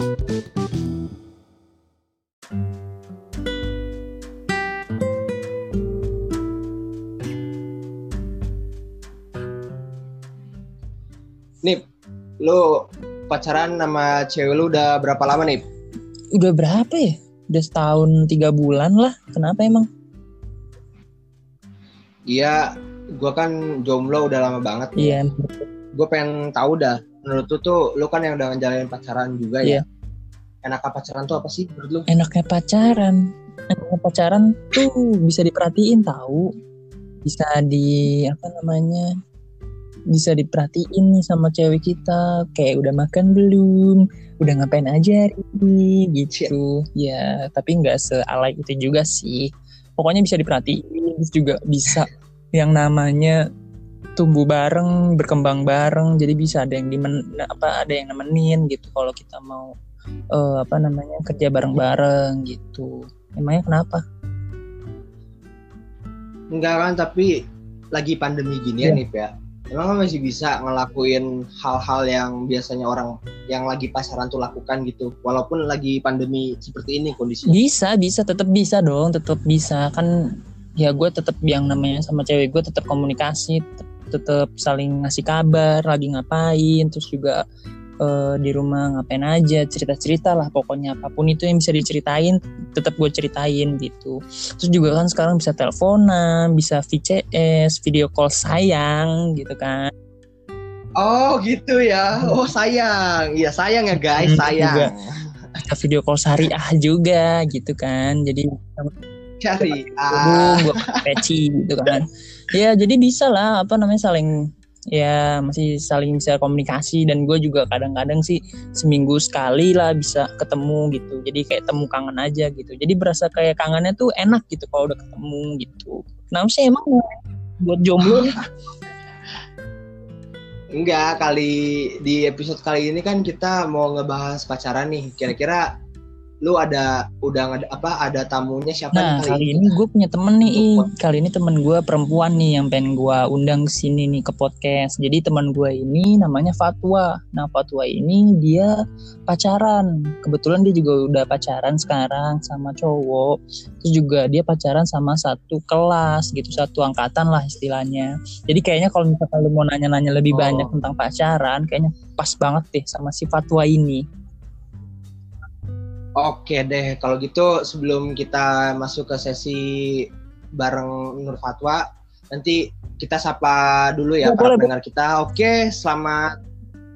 Nip, lu pacaran sama cewek lu udah berapa lama nih? Udah berapa ya? Udah setahun tiga bulan lah. Kenapa emang? Iya, gua kan jomblo udah lama banget. Iya. Gue pengen tahu dah, menurut lu tuh, lu kan yang udah ngejalanin pacaran juga Iya. ya. Enaknya pacaran tuh apa sih menurut lu? Enaknya pacaran. Enaknya pacaran tuh bisa diperhatiin tahu. Bisa di apa namanya? Bisa diperhatiin nih sama cewek kita. Kayak udah makan belum? Udah ngapain aja hari ini gitu. Ya, tapi nggak sealai itu juga sih. Pokoknya bisa diperhatiin. Terus juga bisa yang namanya tumbuh bareng, berkembang bareng. Jadi bisa ada yang dimen, apa ada yang nemenin gitu kalau kita mau eh, apa namanya kerja bareng-bareng gitu. Emangnya kenapa? Enggak kan, tapi lagi pandemi gini ya Iya. Nip ya. Emang kan masih bisa ngelakuin hal-hal yang biasanya orang yang lagi pacaran tuh lakukan gitu. Walaupun lagi pandemi seperti ini kondisinya. Bisa, bisa, tetap bisa dong, tetap bisa kan. Ya gue tetap yang namanya sama cewek gue tetap komunikasi, tetap, tetap saling ngasih kabar, lagi ngapain, terus juga eh, di rumah ngapain aja, cerita-cerita lah pokoknya apa pun itu yang bisa diceritain, tetap gue ceritain gitu. Terus juga kan sekarang bisa teleponan, bisa VCS, video call sayang gitu kan. Oh gitu ya. Oh sayang. Iya sayang ya guys, Hmm, sayang. juga. Kita video call syariah juga gitu kan. Jadi Cari. hubung Ah. gue peci gitu kan ya jadi bisa lah apa namanya saling ya masih saling bisa komunikasi. Dan gue juga kadang-kadang sih seminggu sekali lah bisa ketemu gitu. Jadi kayak temu kangen aja gitu. Jadi berasa kayak kangennya tuh enak gitu kalau udah ketemu gitu. Kenapa sih emang buat jomblo? Enggak, kali di episode kali ini kan kita mau ngebahas pacaran nih. Kira-kira lu ada udah ngada- apa ada tamunya siapa Nah nih kali ini gue punya temen nih. Kali ini temen gue perempuan nih Yang pengen gue undang ke sini nih ke podcast. Jadi teman gue ini namanya Fatwa. Nah Fatwa ini dia pacaran. Kebetulan dia juga udah pacaran sekarang sama cowok. Terus juga dia pacaran sama satu kelas gitu Satu angkatan lah istilahnya. Jadi kayaknya kalau misalkan lu mau nanya-nanya lebih Oh. banyak tentang pacaran Kayaknya pas banget deh sama si Fatwa ini Oke deh, kalau gitu sebelum kita masuk ke sesi bareng Nur Fatwa, nanti kita sapa dulu ya Ya, para boleh, pendengar kita. Oke, selamat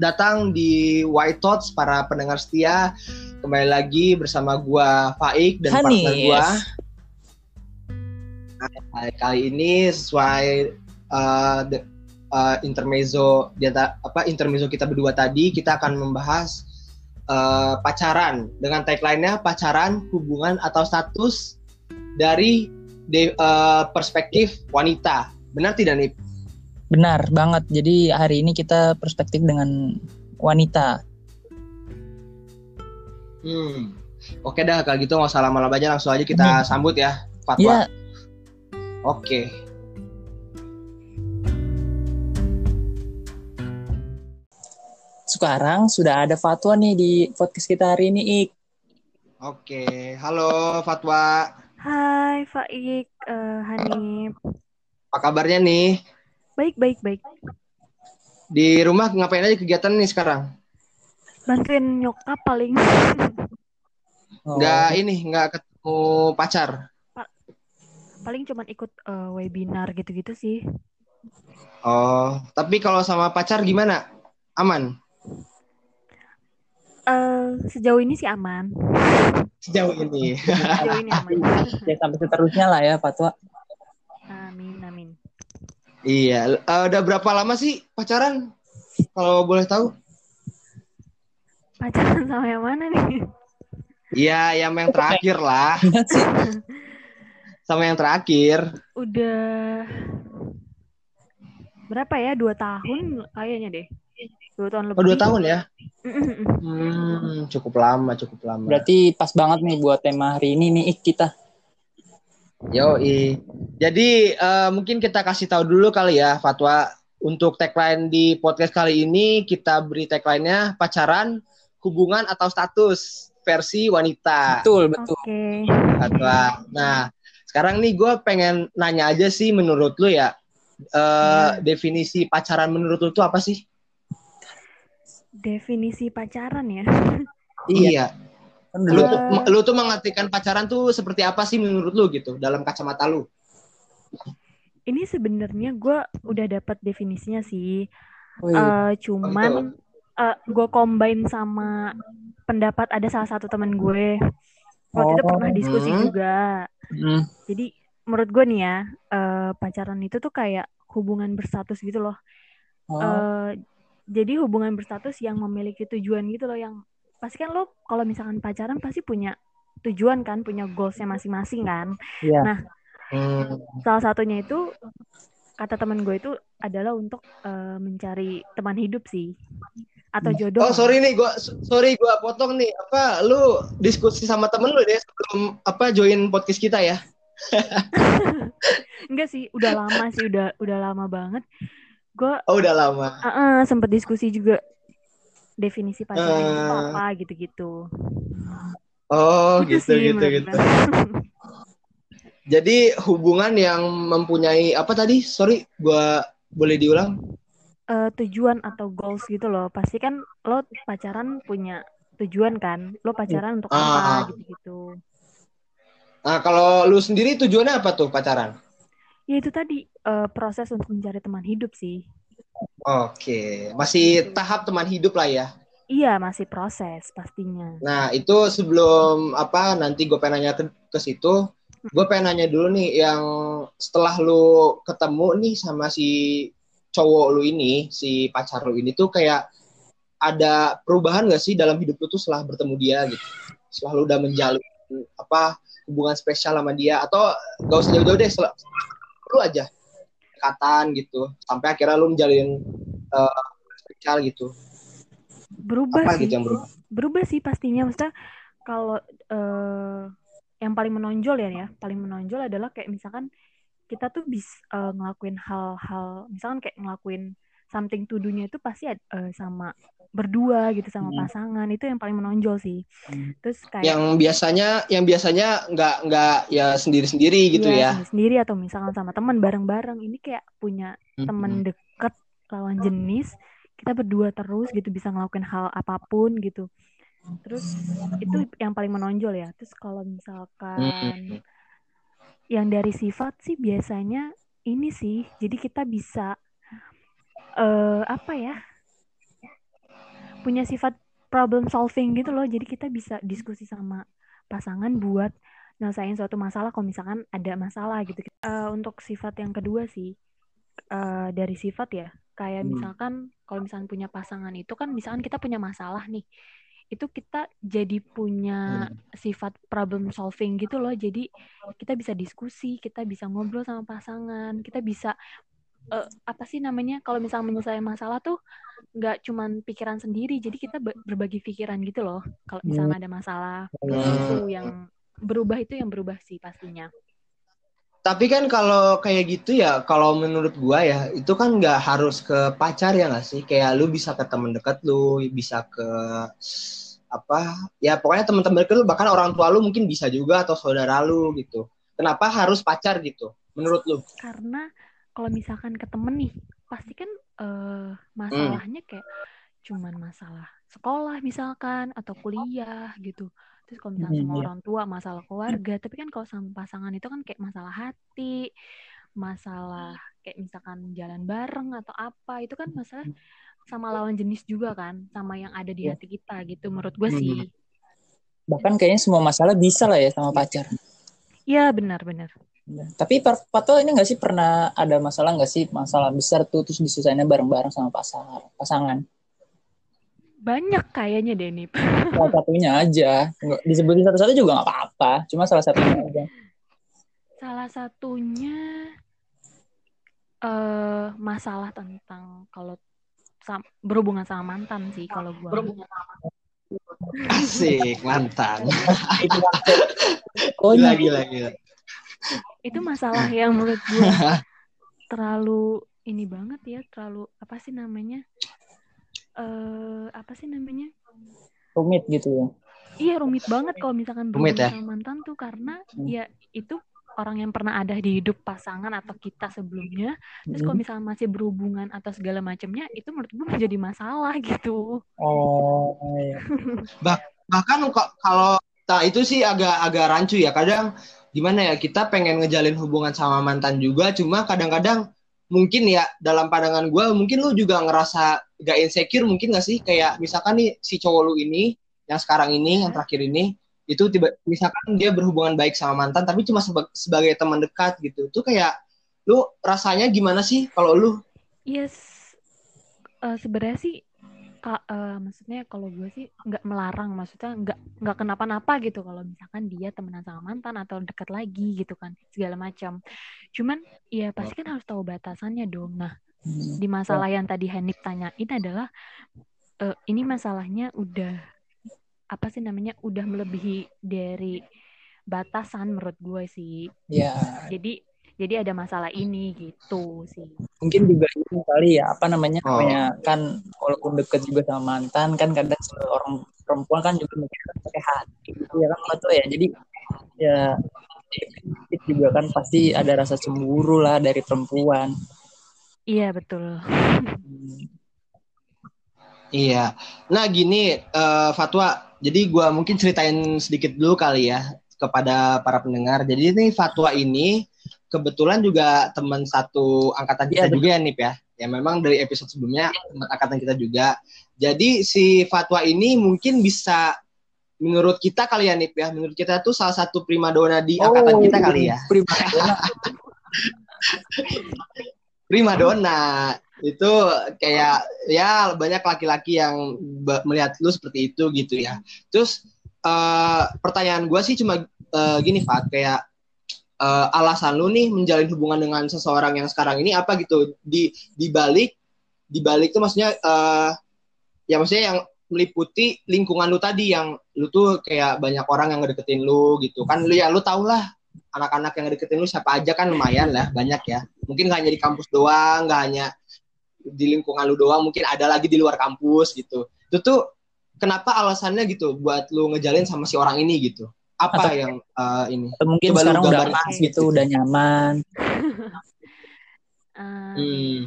datang di White Thoughts para pendengar setia. Kembali lagi bersama gua Faik dan partner Hanif. gua. Nah, kali ini sesuai uh, the- uh, intermezzo di apa intermezzo kita berdua tadi, kita akan membahas uh, pacaran dengan tagline-nya pacaran, hubungan atau status dari de- uh, perspektif wanita. Benar tidak nih? Benar banget. Jadi hari ini kita perspektif dengan wanita. Hmm. Oke dah kalau gitu nggak usah lama-lama aja langsung aja kita sambut ya Fatwa. Ya, Oke. Sekarang sudah ada fatwa nih di podcast kita hari ini, Ik. Oke. Halo Fatwa. Hai Faik, eh, Hanif. Apa kabarnya nih? Baik, baik, baik. Di rumah ngapain aja kegiatan nih sekarang? Bantuin nyokap paling. Oh, Nggak ini, nggak ketemu pacar. paling cuman ikut eh, webinar gitu-gitu sih. Oh, tapi kalau sama pacar gimana? Aman? Eh, sejauh ini sih aman. Sejauh ini. Sejauh ini aman. ya sampai seterusnya lah ya fatwa. Amin, amin. iya. Eh, udah berapa lama sih pacaran? Kalau boleh tahu? Pacaran sama yang mana nih? Iya, yang yang terakhir lah. Sama yang terakhir. Udah berapa ya? Dua tahun kayaknya deh. Dua tahun lebih. Oh, dua tahun ya? Hmm, cukup lama, cukup lama. Berarti pas banget nih buat tema hari ini nih, kita. Yoi. Jadi eh, mungkin kita kasih tahu dulu kali ya Fatwa untuk tagline di podcast kali ini kita beri tagline-nya pacaran, hubungan atau status versi wanita. Betul, betul. Oke. Fatwa. Nah, sekarang nih gue pengen nanya aja sih menurut lu ya, eh, definisi pacaran menurut lu tuh apa sih? Definisi pacaran ya. Iya. Kan Lu dulu tuh, Eh. lu tuh mengartikan pacaran tuh seperti apa sih menurut lu gitu dalam kacamata lu? Ini sebenarnya gue udah dapat definisinya sih. oh iya. Eh, cuman gue combine sama pendapat ada salah satu teman gue. Waktu itu Oh. pernah diskusi Hmm. juga. Hmm. Jadi menurut gue nih ya, eh, pacaran itu tuh kayak hubungan berstatus gitu loh. Oh. Eh, jadi hubungan berstatus yang memiliki tujuan gitu loh yang pasti kan lo kalau misalkan pacaran pasti punya tujuan kan, punya goalsnya masing-masing kan. Iya. Hmm. Salah satunya itu kata teman gue itu adalah untuk eh, mencari teman hidup sih atau jodoh. Oh sorry nih, gua sorry gua potong nih. Apa lu diskusi sama temen lu deh sebelum apa join podcast kita ya? Enggak sih, udah lama sih, udah udah lama banget. Gue Oh udah lama. sempet diskusi juga definisi pacaran itu Eh. apa gitu-gitu. Oh Gitu gitu sih gitu gitu. gue. Jadi hubungan yang mempunyai apa tadi? Sorry, gua boleh diulang? Eh, tujuan atau goals gitu loh. Pasti kan lo pacaran punya tujuan kan. Lo pacaran untuk Ah. apa gitu-gitu. Nah kalau lu sendiri tujuannya apa tuh pacaran? Ya itu tadi eh, proses untuk mencari teman hidup sih. Oke, masih tahap teman hidup lah ya. Iya, masih proses pastinya. Nah itu sebelum apa nanti gue pengen nanya ke, ke situ, gue pengen nanya dulu nih yang setelah lu ketemu nih sama si cowok lu ini, si pacar lu ini tuh kayak ada perubahan gak sih dalam hidup lu tuh setelah bertemu dia gitu? Setelah lu udah menjalin apa hubungan spesial sama dia atau gak usah jauh-jauh deh, setelah lu aja dekatan gitu sampai akhirnya lu menjalin eh, spesial gitu. Berubah Apa sih. gitu yang berubah? berubah sih pastinya maksudnya kalau eh, yang paling menonjol ya ya paling menonjol adalah kayak misalkan kita tuh bisa ngelakuin hal-hal misalkan kayak ngelakuin something to do-nya itu pasti eh, sama berdua gitu sama Hmm. pasangan. Itu yang paling menonjol sih. Hmm. terus kayak Yang biasanya yang biasanya nggak nggak ya sendiri-sendiri gitu ya. iya, sendiri atau misalkan sama teman bareng-bareng. Ini kayak punya temen deket lawan jenis. Kita berdua terus gitu bisa ngelakuin hal apa pun gitu. Terus itu yang paling menonjol ya. Terus kalau misalkan yang dari sifat sih biasanya ini sih. Jadi kita bisa eh apa ya? Punya sifat problem solving gitu loh. Jadi kita bisa diskusi sama pasangan buat nyelesain suatu masalah kalau misalkan ada masalah gitu. Eh, untuk sifat yang kedua sih eh, dari sifat ya. Kayak Hmm. misalkan kalau misalkan punya pasangan itu kan misalkan kita punya masalah nih. Itu kita jadi punya sifat problem solving gitu loh. Jadi kita bisa diskusi kita bisa ngobrol sama pasangan kita bisa eh, apa sih namanya kalau misalnya menyelesaikan masalah tuh nggak cuman pikiran sendiri jadi kita be- berbagi pikiran gitu loh kalau misalnya ada masalah itu yang berubah itu yang berubah sih pastinya Tapi kan kalau kayak gitu ya, kalau menurut gua ya, itu kan nggak harus ke pacar ya nggak sih? Kayak lu bisa ke temen dekat lu, bisa ke apa? Ya pokoknya teman-teman dekat lu, bahkan orang tua lu mungkin bisa juga atau saudara lu gitu. Kenapa harus pacar gitu? Menurut lu? karena kalau misalkan ke temen nih pasti kan eh, masalahnya kayak cuman masalah sekolah misalkan atau kuliah gitu terus kalau misalkan Hmm, sama iya. orang tua masalah keluarga tapi kan kalau sama pasangan itu kan kayak masalah hati masalah kayak misalkan jalan bareng atau apa itu kan masalah sama lawan jenis juga kan sama yang ada di Iya. hati kita gitu menurut gue Hmm. sih Bahkan kayaknya semua masalah bisa lah ya sama pacar. Iya benar-benar. Tapi Pak Pato ini nggak sih pernah ada masalah nggak sih? Masalah besar tuh terus diselesainnya bareng-bareng sama pasangan pasangan? Banyak kayaknya deh nih salah satunya aja. Nggak disebutin satu-satu juga nggak apa-apa. Cuma salah satunya aja. Salah satunya eh masalah tentang kalau sam- berhubungan sama mantan sih kalau gua. Asik, mantan. itu oh Gila, iya gila, gila. Itu masalah yang menurut gua terlalu ini banget ya, terlalu apa sih namanya? eh apa sih namanya? rumit gitu ya Iya rumit banget kalau misalkan Rumit berhubungan ya? sama mantan tuh karena Hmm. ya itu orang yang pernah ada di hidup pasangan atau kita sebelumnya. Terus kalau Hmm. misalnya masih berhubungan atau segala macamnya itu menurut gue menjadi masalah gitu. oh iya. bahkan kok kalau nah itu sih agak agak rancu ya kadang gimana ya kita pengen ngejalin hubungan sama mantan juga cuma kadang-kadang mungkin ya dalam pandangan gue mungkin lu juga ngerasa gak insecure mungkin gak sih? Kayak misalkan nih si cowok lu ini yang sekarang ini yang terakhir ini itu tiba misalkan dia berhubungan baik sama mantan tapi cuma seba- sebagai teman dekat gitu. Tuh kayak lu rasanya gimana sih kalau lu? Yes, eh, sebenarnya sih ka- eh, maksudnya kalau gue sih nggak melarang, maksudnya nggak nggak kenapa-napa gitu kalau misalkan dia temenan sama mantan atau dekat lagi gitu kan segala macam. Cuman ya pasti kan harus tahu batasannya dong. Nah Hmm. di masalah yang tadi Hanif tanyain adalah eh, ini masalahnya udah apa sih namanya udah melebihi dari batasan menurut gue sih. ya Jadi jadi ada masalah ini gitu sih. mungkin juga ini kali ya apa namanya Oh. namanya kan walaupun deket juga sama mantan kan kadang seorang perempuan kan juga mikir pakai hati gitu ya kan tuh ya jadi ya juga kan pasti ada rasa cemburu lah dari perempuan Iya betul. Hmm. Iya. Nah gini eh, Fatwa, jadi gua mungkin ceritain sedikit dulu kali ya kepada para pendengar. Jadi ini Fatwa ini kebetulan juga teman satu angkatan kita Iya, juga ya Nip ya. Ya memang dari episode sebelumnya teman angkatan kita juga. Jadi si Fatwa ini mungkin bisa menurut kita kali ya Nip ya. Menurut kita tuh salah satu primadona di angkatan kita kali ya. primadona. primadona itu kayak ya banyak laki-laki yang melihat lu seperti itu gitu ya. Terus eh, pertanyaan gue sih cuma eh, gini Fat kayak eh, alasan lu nih menjalin hubungan dengan seseorang yang sekarang ini apa gitu? Di di balik di balik tuh maksudnya eh, ya maksudnya yang meliputi lingkungan lu tadi yang lu tuh kayak banyak orang yang ngedeketin lu gitu. Kan lu ya lu tau lah anak-anak yang ngedeketin lu siapa aja kan lumayan lah banyak ya. Mungkin gak hanya di kampus doang gak hanya di lingkungan lu doang mungkin ada lagi di luar kampus gitu. Itu tuh kenapa alasannya gitu buat lu ngejalin sama si orang ini gitu apa Atau- yang eh, ini Atau mungkin Coba sekarang udah pas sedikit gitu udah nyaman Eh, hmm.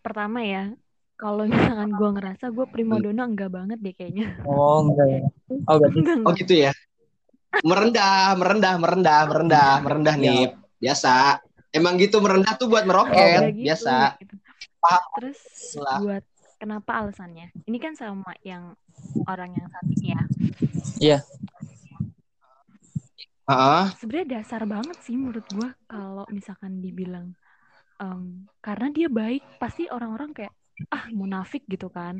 Pertama ya, kalau misalkan gue ngerasa gue primadona enggak banget deh kayaknya. oh enggak ya oh berarti Enggak, oh enggak. gitu ya merendah merendah merendah merendah merendah Ya. nih biasa emang gitu merendah tuh buat Enggak meroket gitu, biasa gitu. Paham. Terus Lah. buat kenapa alasannya? Ini kan sama yang orang yang satu ini ya. iya Heeh. Sebenarnya dasar banget sih menurut gue kalau misalkan dibilang em, karena dia baik, pasti orang-orang kayak ah munafik gitu kan.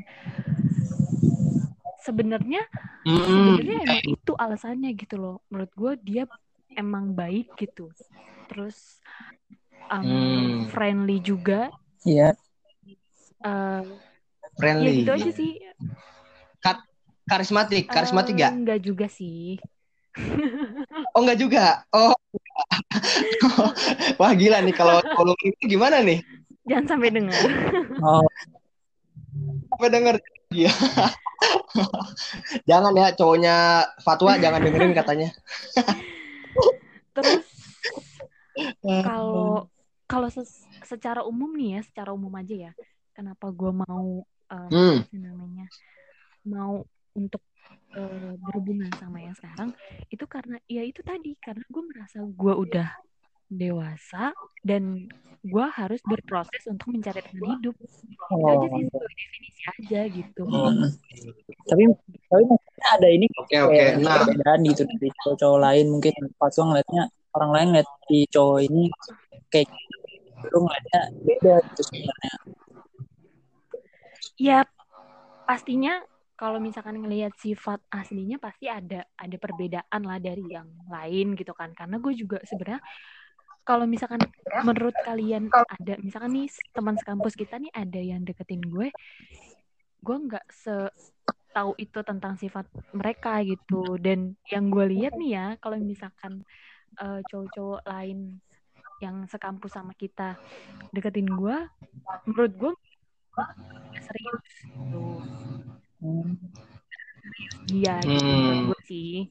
Sebenarnya Mm-mm. sebenarnya emang itu alasannya gitu loh menurut gue dia emang baik gitu terus um, Hmm. friendly juga iya Eh, ya friendly gitu aja sih karismatik karismatik Eh, gak enggak juga sih oh enggak juga. Oh wah gila nih kalau kalau itu gimana nih? Jangan sampai dengar oh. Apa denger. Iya. jangan ya cowoknya Fatwa jangan dengerin katanya. Terus kalau kalau ses- secara umum nih ya secara umum aja ya kenapa gue mau eh, hmm. namanya mau untuk eh, berhubungan sama yang sekarang itu karena ya itu tadi karena gue merasa gue udah dewasa dan gue harus berproses untuk mencari teman hidup. Itu oh aja sih definisi aja gitu. Hmm. tapi tapi maksudnya ada ini oke oke. kayak nah. perbedaan gitu dari cowok-cowok lain. Mungkin pas lo ngeliatnya orang lain ngeliat di cowok ini kayak gitu. lu ngeliatnya beda gitu sebenarnya. Ya pastinya kalau misalkan ngelihat sifat aslinya pasti ada ada perbedaan lah dari yang lain gitu kan. Karena gue juga sebenarnya kalau misalkan menurut kalian ada misalkan nih teman sekampus kita nih ada yang deketin gue gue nggak se tahu itu tentang sifat mereka gitu. Dan yang gue lihat nih ya kalau misalkan eh, cowok-cowok lain yang sekampus sama kita deketin gue menurut gue serius gitu Hmm. gitu Hmm. gue sih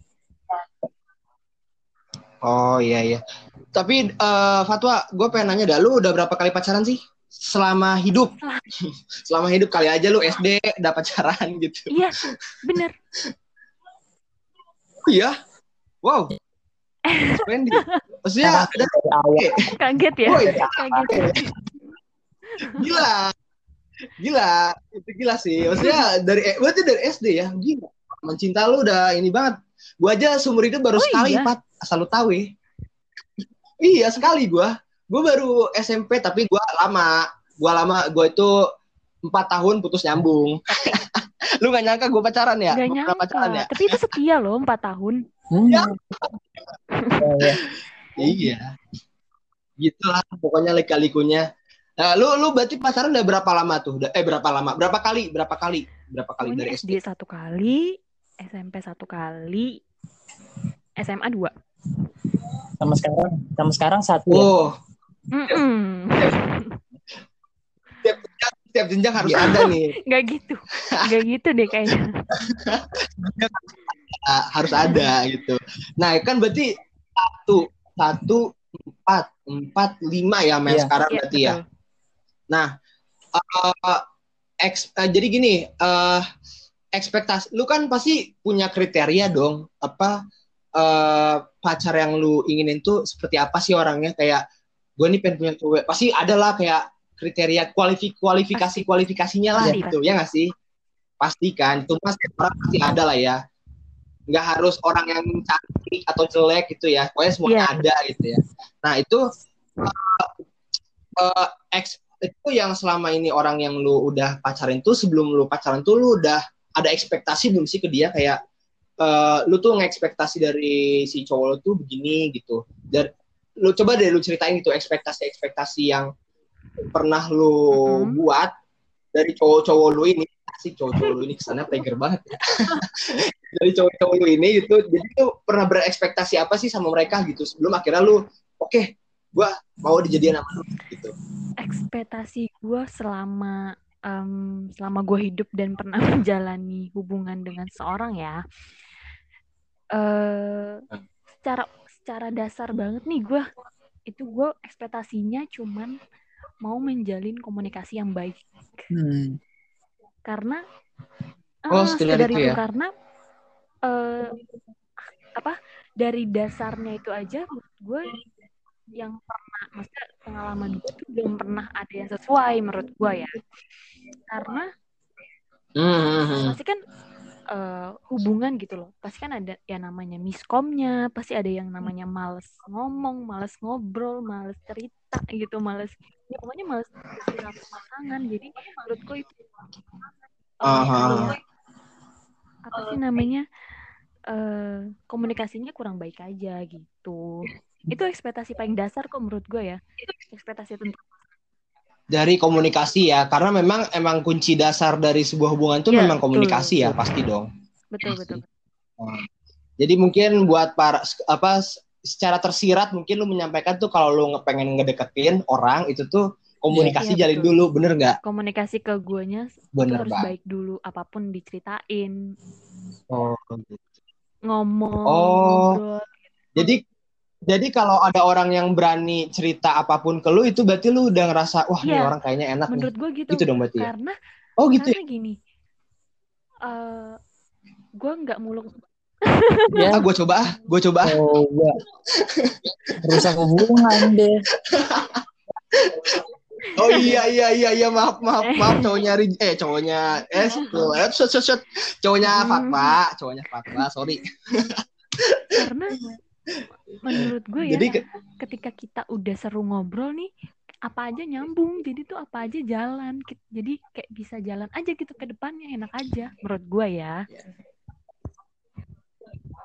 Oh iya iya. Tapi eh, Fatwa, gue pengen nanya dah, lu udah berapa kali pacaran sih? Selama hidup? Selama hidup kali aja lu SD udah pacaran gitu. iya bener Oh iya? Wow. Splendid. Maksudnya, kaget ya oh iya, kaget gila. Gila. Itu gila sih. Maksudnya dari, eh, berarti dari SD ya? Gila. Mencinta lu udah ini banget. Gue aja seumur hidup baru Oh, sekali, iya? Pat. Asal lu tahu ya. Iya, sekali gue. Gue baru SMP, tapi gue lama. Gue lama, gue itu empat tahun putus nyambung. lu gak nyangka gue pacaran ya? Gak Gua nyangka pacaran ya? tapi itu setia loh empat tahun Hmm. Ya. Oh, ya. Iya. Gitulah pokoknya lika-likunya. Nah, lu lu berarti pacaran udah berapa lama tuh? Udah- Eh berapa lama? Berapa kali? Berapa kali? Berapa kali Pokoknya dari SD SD? satu kali SMP satu kali SMA dua sama sekarang sama sekarang satu ya. Oh, Mm-mm. setiap jenjang harus ada nih. nggak gitu nggak gitu deh kayaknya Ah, harus ada gitu. Nah, kan berarti satu, satu, empat, empat, lima ya, Mas Iya. sekarang Iya, berarti ya. Nah, eh, eks- eh, jadi gini, eh, ekspektasi, lu kan pasti punya kriteria dong, apa eh, pacar yang lu inginin tuh seperti apa sih orangnya? Kayak gue nih pengen punya cewek, pasti ada lah kayak kriteria kualifi- kualifikasi kualifikasinya lah Pasti, gitu, ya nggak sih? Pasti kan, itu mas orang pasti ada lah ya. Nggak harus orang yang cantik atau jelek gitu ya, pokoknya semuanya Iya. ada gitu ya. Nah itu eh, eh, eks- itu yang selama ini orang yang lu udah pacarin tuh sebelum lu pacaran tuh lu udah ada ekspektasi belum sih ke dia kayak eh, lu tuh ngekspektasi dari si cowok lu tuh begini gitu dan lu coba deh lu ceritain gitu ekspektasi-ekspektasi yang pernah lu Mhm. buat dari cowok-cowok lu ini sih cowok-cowok lu ini kesannya player banget ya. dari cowok-cowok lu ini gitu jadi lu pernah berekspektasi apa sih sama mereka gitu sebelum akhirnya lu oke gua mau dijadian sama lu gitu ekspektasi gue selama em, selama gue hidup dan pernah menjalani hubungan dengan seorang ya eh secara secara dasar banget nih gue itu gue ekspektasinya cuman mau menjalin komunikasi yang baik Hmm. karena Oh, eh, sekedar itu itu ya? karena eh, apa dari dasarnya itu aja menurut gue yang pernah maksudnya pengalaman gue tuh belum pernah ada yang sesuai menurut gue ya. Karena Hmm. pasti kan eh, hubungan gitu loh. Pasti kan ada yang namanya miskomnya pasti ada yang namanya males ngomong males ngobrol males cerita gitu males ya pokoknya males sama pasangan. Jadi menurutku itu kayak apa sih namanya eh komunikasinya kurang baik aja gitu itu ekspektasi paling dasar kok menurut gue ya ekspektasi tentang dari komunikasi ya karena memang emang kunci dasar dari sebuah hubungan itu Iya, memang betul. komunikasi ya pasti dong betul betul jadi mungkin buat para apa secara tersirat mungkin lu menyampaikan tuh kalau lu nge- pengen ngedeketin orang itu tuh komunikasi Iya, jalin betul. dulu bener nggak komunikasi ke guanya itu bener harus baik dulu apa pun diceritain oh. ngomong Oh. ngobrol jadi jadi kalau ada orang yang berani cerita apa pun ke lu itu berarti lu udah ngerasa wah ini Iya. orang kayaknya enak nih menurut gue gitu, gitu dong berarti ya karena oh gitu ya karena gini eh gue nggak muluk Ya, ah gue coba ah gue coba ah. coba rusak hubungan deh. Oh iya iya iya iya maaf maaf maaf cowoknya Ri- eh cowoknya eh eh, shut, shut, shut. cowoknya Hmm. Fatwa cowoknya Fatwa sorry menurut gue ya jadi ke- ketika kita udah seru ngobrol nih apa aja nyambung. Jadi tuh apa aja jalan. Jadi kayak bisa jalan aja gitu ke depannya enak aja menurut gue ya.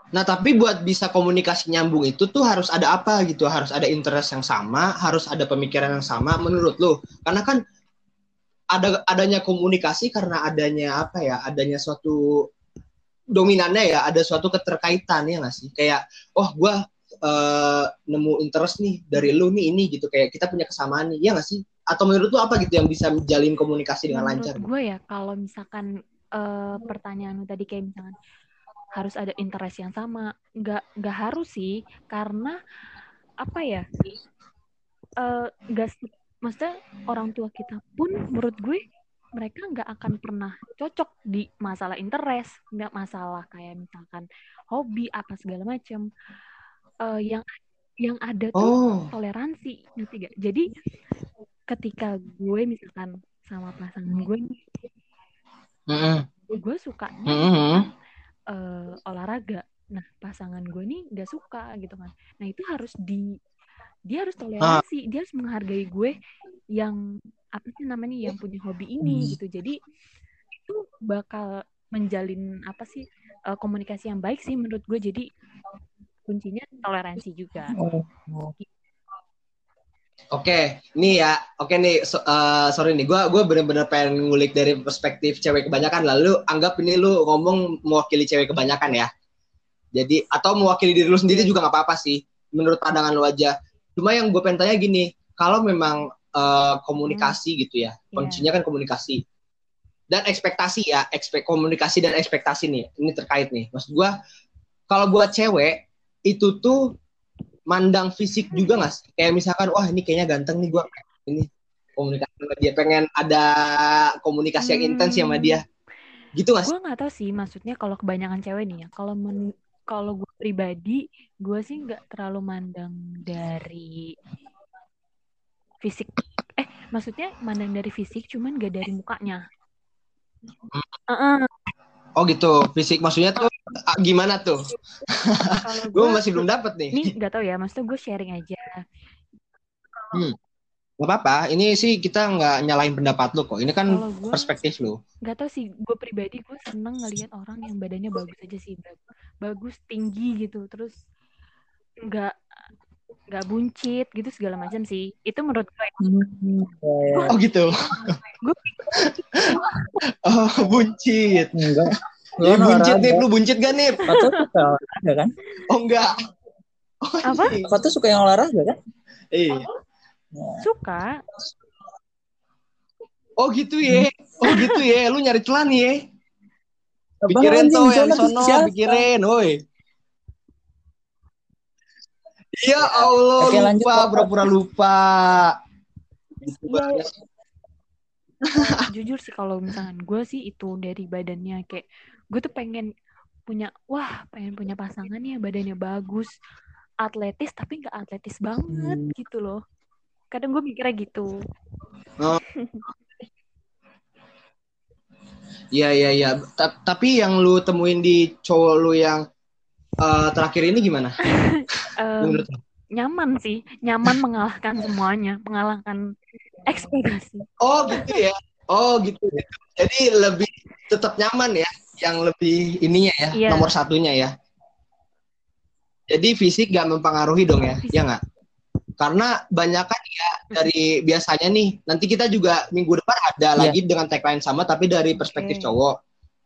Nah tapi buat bisa komunikasi nyambung itu tuh harus ada apa gitu? Harus ada interest yang sama harus ada pemikiran yang sama menurut lu. Karena kan ada adanya komunikasi karena adanya apa ya? Adanya suatu dominannya ya ada suatu keterkaitan ya nggak sih? Kayak oh gua eh, nemu interest nih dari lu nih ini gitu kayak kita punya kesamaan nih ya nggak sih? Atau menurut lu apa gitu yang bisa menjalin komunikasi dengan lancar? menurut gue ya kalau misalkan eh, pertanyaan lu tadi kayak misalkan harus ada interest yang sama nggak nggak harus sih karena apa ya eh nggak se- maksudnya orang tua kita pun menurut gue mereka nggak akan pernah cocok di masalah interest nggak masalah kayak misalkan hobi apa segala macam Eh, yang yang ada tuh Oh, toleransi ngerti gak? Jadi ketika gue misalkan sama pasangan gue nih, mm-mm, gue sukanya mm-mm. eh, olahraga. Nah, pasangan gue nih gak suka gitu kan. Nah, itu harus di dia harus toleransi, dia harus menghargai gue yang apa sih namanya yang punya hobi ini gitu. Jadi itu bakal menjalin apa sih eh, komunikasi yang baik sih menurut gue. Jadi kuncinya toleransi juga. Oh, Oke, nih ya. Oke nih, so- eh, sorry nih. Gua gua bener-bener pengen ngulik dari perspektif cewek kebanyakan. Lalu anggap ini lu ngomong mewakili cewek kebanyakan ya. Jadi atau mewakili diri lu sendiri juga nggak apa-apa sih. Menurut pandangan lu aja. Cuma yang gue pengen tanya gini, kalau memang eh, komunikasi gitu ya, kuncinya kan komunikasi dan ekspektasi ya, ekspek komunikasi dan ekspektasi nih. Ini terkait nih. Maksud gua kalau buat cewek itu tuh mandang fisik juga nggak sih? Kayak misalkan, wah ini kayaknya ganteng nih gue ini komunikasi sama dia, pengen ada komunikasi yang intens sama dia, gitu nggak sih? Gue nggak tahu sih, maksudnya kalau kebanyakan cewek nih ya, kalau men kalau gue pribadi, gue sih nggak terlalu mandang dari fisik. Eh, maksudnya mandang dari fisik, cuman gak dari mukanya. Heeh, Oh gitu, fisik maksudnya tuh ah, gimana tuh? Gue masih belum dapet nih. ini nggak tahu ya, maksudnya gue sharing aja. Gak apa-apa, ini sih kita nggak nyalain pendapat lu kok. Ini kan gue perspektif lu. nggak tahu sih, gue pribadi gue seneng ngelihat orang yang badannya bagus aja sih, Bag- bagus tinggi gitu, terus nggak nggak buncit gitu segala macam sih. Itu menurut gue. Hmm, ya, ya. Oh gitu. Gue- oh buncit. Enggak. Ya, Lu buncit nih, lu buncit gak nih? Kata suka olahraga kan? Oh enggak. Oh, Apa? iya. Kata suka yang olahraga kan? Iya. Suka. Oh gitu ya. Oh gitu ya. Lu nyari celah nih ya. Pikirin tuh yang sono, pikirin, woi. Ya Allah, Oke, lanjut, lupa, pura-pura lupa. Gitu Iya. jujur sih kalau misalkan gue sih itu dari badannya kayak gue tuh pengen punya wah pengen punya pasangan ya badannya bagus atletis tapi nggak atletis banget Hmm. gitu loh kadang gue mikirnya gitu Iya, iya, iya. Ta- Tapi yang lu temuin di cowok lu yang eh, terakhir ini gimana? Menurut lu? nyaman sih nyaman mengalahkan semuanya mengalahkan ekspektasi Oh gitu ya. Oh gitu. gitu. Jadi lebih tetap nyaman ya, yang lebih ininya ya, Iya. nomor satunya ya. Jadi fisik gak mempengaruhi dong ya, Fisik. ya nggak? Karena banyak kan ya dari biasanya nih, nanti kita juga minggu depan ada Iya. lagi dengan tagline sama, tapi dari perspektif Oke. cowok.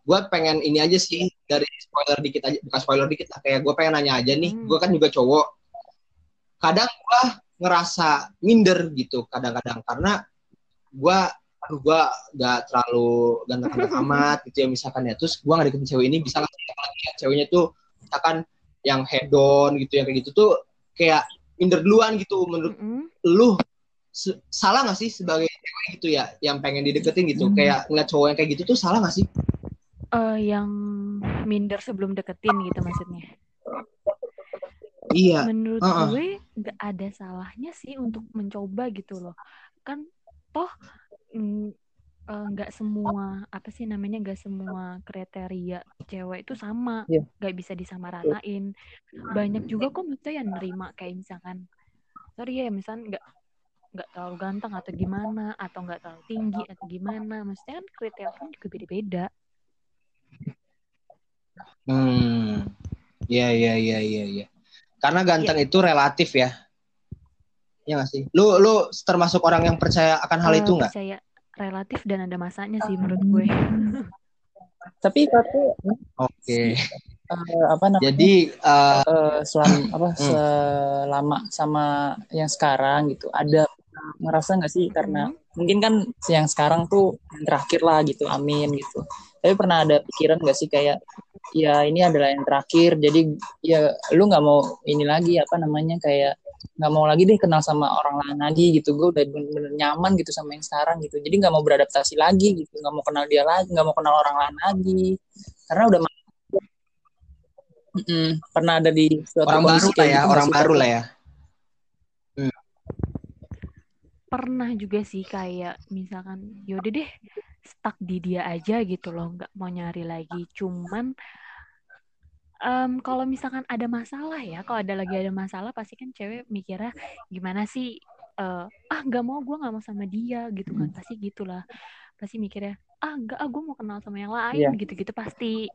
Gue pengen ini aja sih dari spoiler dikit aja, bukan spoiler dikit lah, kayak gue pengen nanya aja nih, Hmm. gue kan juga cowok. Kadang gue ngerasa minder gitu, kadang-kadang karena gue aduh gue gak terlalu ganteng-ganteng amat gitu ya misalkan ya terus gue gak deketin cewek ini bisa apalagi ya ceweknya tuh misalkan yang head on gitu yang kayak gitu tuh kayak minder duluan gitu menurut Mm-mm. lu se- salah gak sih sebagai cewek gitu ya yang pengen dideketin gitu Hmm. kayak ngeliat cowok yang kayak gitu tuh salah gak sih Eh, yang minder sebelum deketin gitu maksudnya? Iya. Menurut Uh-uh. gue nggak ada salahnya sih untuk mencoba gitu loh. Kan toh mm, eh, nggak semua apa sih namanya nggak semua kriteria cewek itu sama. Iya. nggak bisa disamaratakin banyak juga kok maksudnya yang nerima kayak misalkan sorry ya misalkan nggak nggak terlalu ganteng atau gimana atau nggak terlalu tinggi atau gimana. Maksudnya kan kriteria kan juga beda-beda hmm iya iya iya iya iya karena ganteng itu relatif ya Iya gak sih? Lu lu termasuk orang yang percaya akan hal Eh, itu nggak? percaya relatif dan ada masanya sih menurut gue Tapi kata Oke. eh, apa namanya? Jadi eh, eh, selama apa Hmm. selama sama yang sekarang gitu ada ngerasa nggak sih karena Hmm. mungkin kan yang sekarang tuh yang terakhir lah gitu amin gitu tapi pernah ada pikiran gak sih kayak ya ini adalah yang terakhir jadi ya lu nggak mau ini lagi apa namanya kayak nggak mau lagi deh kenal sama orang lain lagi gitu. Gue udah bener-bener nyaman gitu sama yang sekarang gitu. Jadi nggak mau beradaptasi lagi gitu. Nggak mau kenal dia lagi nggak mau kenal orang lain lagi karena udah Mm-mm, pernah ada di suatu orang baru lah ya gitu, orang baru lah ya. Pernah juga sih kayak misalkan yaudah deh stuck di dia aja gitu loh nggak mau nyari lagi. Cuman em, kalau misalkan ada masalah ya kalau ada lagi ada masalah pasti kan cewek mikirnya gimana sih eh, ah nggak mau gue nggak mau sama dia gitu kan. Pasti gitulah. Pasti mikirnya ah nggak ah gue mau kenal sama yang lain Iya. gitu-gitu. Pasti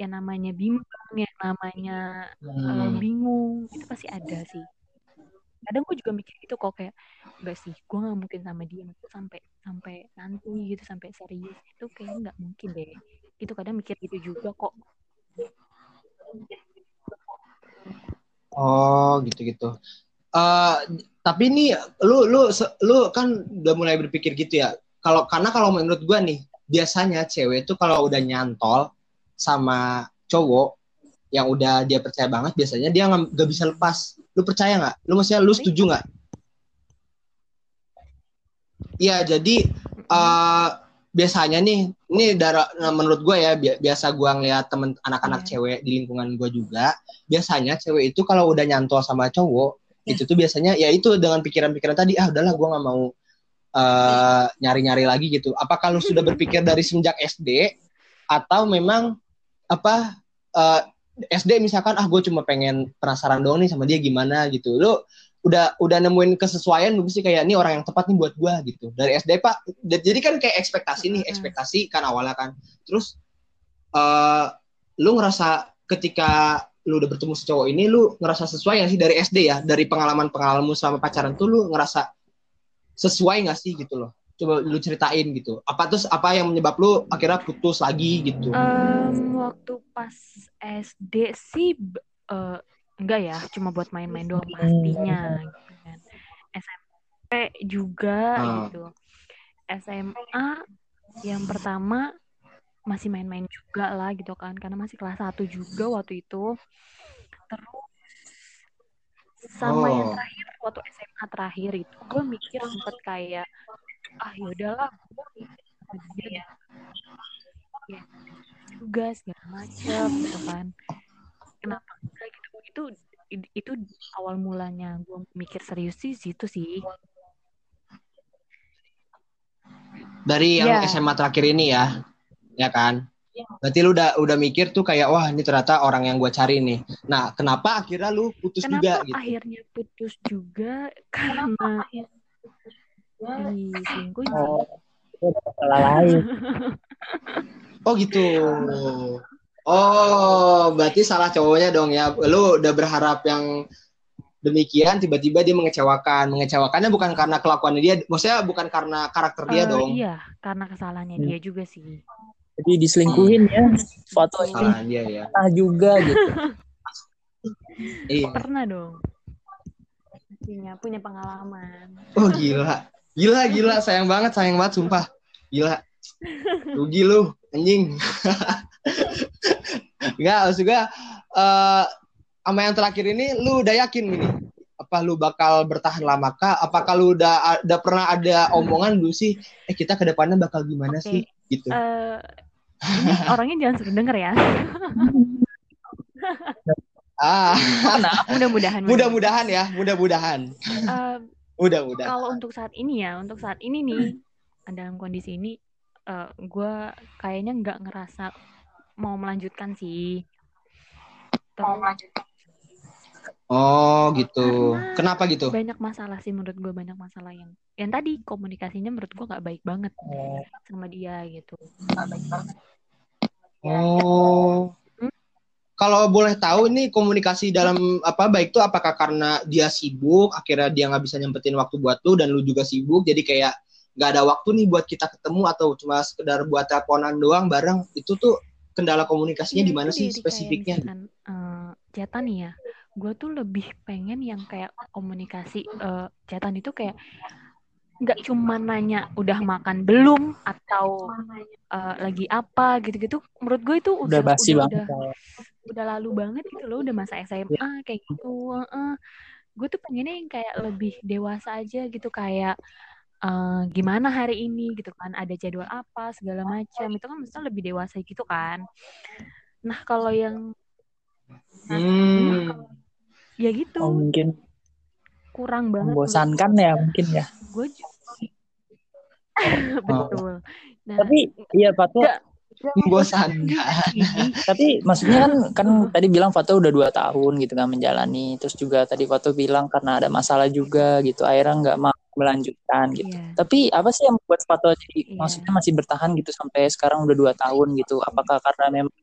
yang namanya bimbang yang namanya eh, Hmm. bingung itu pasti ada sih kadang gue juga mikir gitu kok kayak enggak sih gue nggak mungkin sama dia itu sampai sampai nanti gitu sampai serius itu kayak nggak mungkin deh gitu kadang mikir gitu juga kok Oh, gitu-gitu. Eh, tapi nih lu lu lu kan udah mulai berpikir gitu ya. Kalau karena kalau menurut gua nih, biasanya cewek itu kalau udah nyantol sama cowok yang udah dia percaya banget, biasanya dia nggak bisa lepas. Lu percaya nggak? Lu maksudnya lu setuju nggak? Iya, jadi eh biasanya nih, ini dari menurut gue ya, bi- biasa gue ngeliat temen anak-anak Iya. cewek di lingkungan gue juga, biasanya cewek itu kalau udah nyantol sama cowok, itu tuh biasanya ya itu dengan pikiran-pikiran tadi, ah udahlah gue nggak mau eh, nyari-nyari lagi gitu. Apakah lu sudah berpikir dari semenjak SD atau memang apa eh, SD misalkan ah gue cuma pengen penasaran doang nih sama dia gimana gitu. Lu udah udah nemuin kesesuaian lu sih kayak ini orang yang tepat nih buat gua gitu. Dari SD pak jadi kan kayak ekspektasi nih ekspektasi kan awalnya kan. Terus eh lu ngerasa ketika lu udah bertemu si cowok ini lu ngerasa sesuai gak sih dari SD ya? Dari pengalaman pengalamanmu selama pacaran tuh lu ngerasa sesuai gak sih gitu loh coba lu ceritain gitu. Apa terus apa yang menyebab lu akhirnya putus lagi gitu? Em, waktu pas SD sih eh, enggak ya cuma buat main-main doang pastinya gitu kan. SMP juga Ah. gitu. SMA yang pertama masih main-main juga lah gitu kan karena masih kelas 1 juga waktu itu. Terus sama yang Oh. terakhir waktu SMA terakhir itu gue mikir sempet kayak ah yaudahlah gue sama dia ya juga segala macam gitu kan. Kenapa enggak gitu? Itu itu awal mulanya gue mikir serius sih situ sih. Dari yang Iya. SMA terakhir ini ya ya kan? Berarti lu udah udah mikir tuh kayak wah ini ternyata orang yang gua cari nih. Nah kenapa akhirnya lu putus juga kenapa gitu? akhirnya putus juga? Karena diselingkuhin Oh, itu ada masalah lain. oh gitu. Oh berarti salah cowoknya dong ya. Lu udah berharap yang demikian tiba-tiba dia mengecewakan. Mengecewakannya bukan karena kelakuannya dia maksudnya bukan karena karakter dia Eh, dong. iya karena kesalahannya Hmm. dia juga sih. Jadi diselingkuhin ya. Suatu ini kesalahan dia ya. Pernah juga gitu. iya. Pernah dong. Punya punya pengalaman. Oh gila gila gila. Sayang banget sayang banget sumpah. Gila. Rugi lu anjing. Enggak, maksud gue eh sama yang terakhir ini lu udah yakin ini? Apa lu bakal bertahan lama kah? Apakah lu udah udah pernah ada omongan dulu sih eh kita ke depannya bakal gimana Oke. sih? Gitu. Ini orangnya jangan sering denger ya. Ah, mudah-mudahan mudah-mudahan. Ya, mudah-mudahan. Eh, Mudah-mudahan. kalau untuk saat ini ya untuk saat ini nih dalam kondisi ini eh gue kayaknya nggak ngerasa mau melanjutkan sih Terus Oh, gitu. Karena- Kenapa gitu? banyak masalah sih menurut gue banyak masalah yang yang tadi komunikasinya menurut gue nggak baik banget Oh, sama dia gitu Oh. Kalau boleh tahu ini komunikasi dalam apa baik itu apakah karena dia sibuk akhirnya dia nggak bisa nyempetin waktu buat lu dan lu juga sibuk jadi kayak nggak ada waktu nih buat kita ketemu atau cuma sekedar buat teleponan doang bareng itu tuh kendala komunikasinya Iya, di mana sih spesifiknya? misalkan eh, chatan nih ya gue tuh lebih pengen yang kayak komunikasi eh, chatan itu kayak nggak cuma nanya udah makan belum atau uh, lagi apa gitu-gitu. Menurut gue itu udah, udah basi udah, banget udah, udah lalu banget gitu loh udah masa SMA Ya. kayak gitu uh, gue tuh pengennya yang kayak lebih dewasa aja gitu kayak uh, gimana hari ini gitu kan ada jadwal apa segala macam itu kan mestinya lebih dewasa gitu kan. Nah kalau yang Hmm. ya gitu. Oh mungkin kurang banget membosankan ya mungkin ya. Gue betul. Nah tapi iya Fatwa Nggak. Membosankan. tapi maksudnya kan kan tadi bilang Fatwa udah dua tahun gitu kan menjalani. Terus juga tadi Fatwa bilang karena ada masalah juga gitu akhirnya nggak mau melanjutkan gitu. Iya. tapi apa sih yang membuat Fatwa jadi Iya. maksudnya masih bertahan gitu sampai sekarang udah dua tahun gitu? Apakah karena memang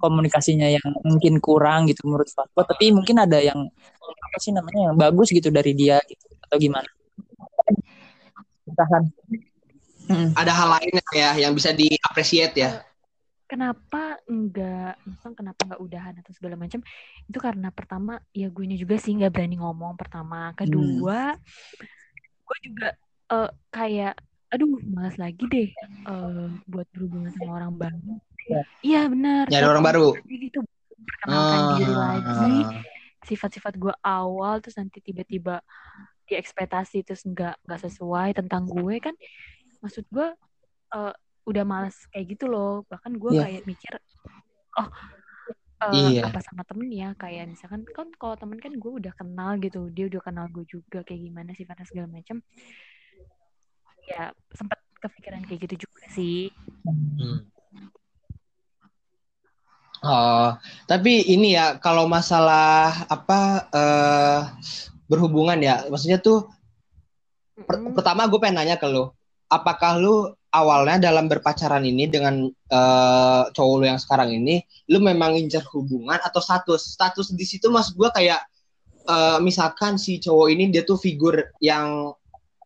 komunikasinya yang mungkin kurang gitu menurut Fatwa tapi mungkin ada yang apa sih namanya yang bagus gitu dari dia gitu atau gimana? Bertahan Mm-mm. Ada hal lain ya yang bisa diapresiasi ya. kenapa enggak misalnya kenapa enggak udahan atau segala macam itu karena pertama ya gue juga sih nggak berani ngomong pertama kedua gue juga eh, kayak aduh malas lagi deh eh, buat berhubungan sama orang baru Ya. iya benar Nyari orang baru. gitu perkenalkan diri Ah. lagi sifat-sifat gue awal terus nanti tiba-tiba di ekspektasi terus nggak nggak sesuai tentang gue kan maksud gue eh, udah malas kayak gitu loh. Bahkan gue Iya. kayak mikir oh eh, Iya. apa sama temen ya kayak misalkan kan kalau temen kan gue udah kenal gitu. Dia udah kenal gue juga kayak gimana sifatnya segala macam ya sempat kepikiran kayak gitu juga sih. Hmm. Oh, tapi ini ya kalau masalah apa eh, berhubungan ya, maksudnya tuh per- pertama gue pengen nanya ke lu, apakah lu awalnya dalam berpacaran ini dengan eh, cowok lu yang sekarang ini, lu memang ngincer hubungan atau status? Status di situ maksud gue kayak eh, misalkan si cowok ini dia tuh figur yang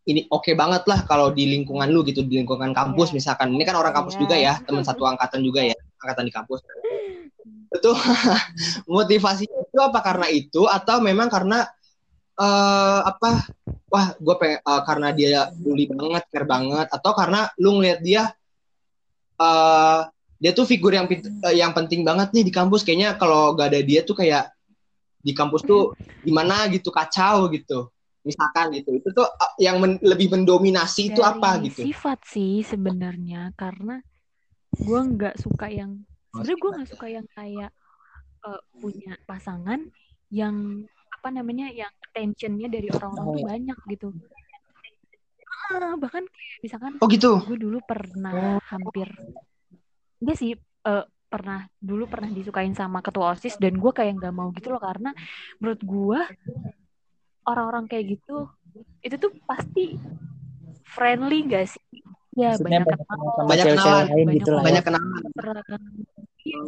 ini oke banget lah kalau di lingkungan lu gitu, di lingkungan kampus Iya. misalkan. Ini kan orang kampus Iya. juga ya, teman satu angkatan juga ya, angkatan di kampus. Itu motivasinya itu apa karena itu atau memang karena eh apa wah gue pengen eh, karena dia bully banget care banget atau karena lu ngeliat dia eh dia tuh figur yang eh, yang penting banget nih di kampus. Kayaknya kalau gak ada dia tuh kayak di kampus tuh gimana gitu kacau gitu. Misalkan gitu. Itu tuh eh, yang men- lebih mendominasi itu apa Dari gitu? sifat sih sebenarnya karena gue nggak suka yang sebenarnya gue nggak suka yang kayak eh, punya pasangan yang apa namanya yang attentionnya dari orang-orang Oh, tuh banyak gitu. Ah, bahkan misalkan oh gitu? gue dulu pernah hampir enggak sih eh, pernah dulu pernah disukain sama ketua osis dan gue kayak nggak mau gitu loh karena menurut gue orang-orang kayak gitu itu tuh pasti friendly gak sih? Ya Maksudnya banyak banyak Banyak kenalan, gitu lah ya. banyak kenalan. pergerakan iya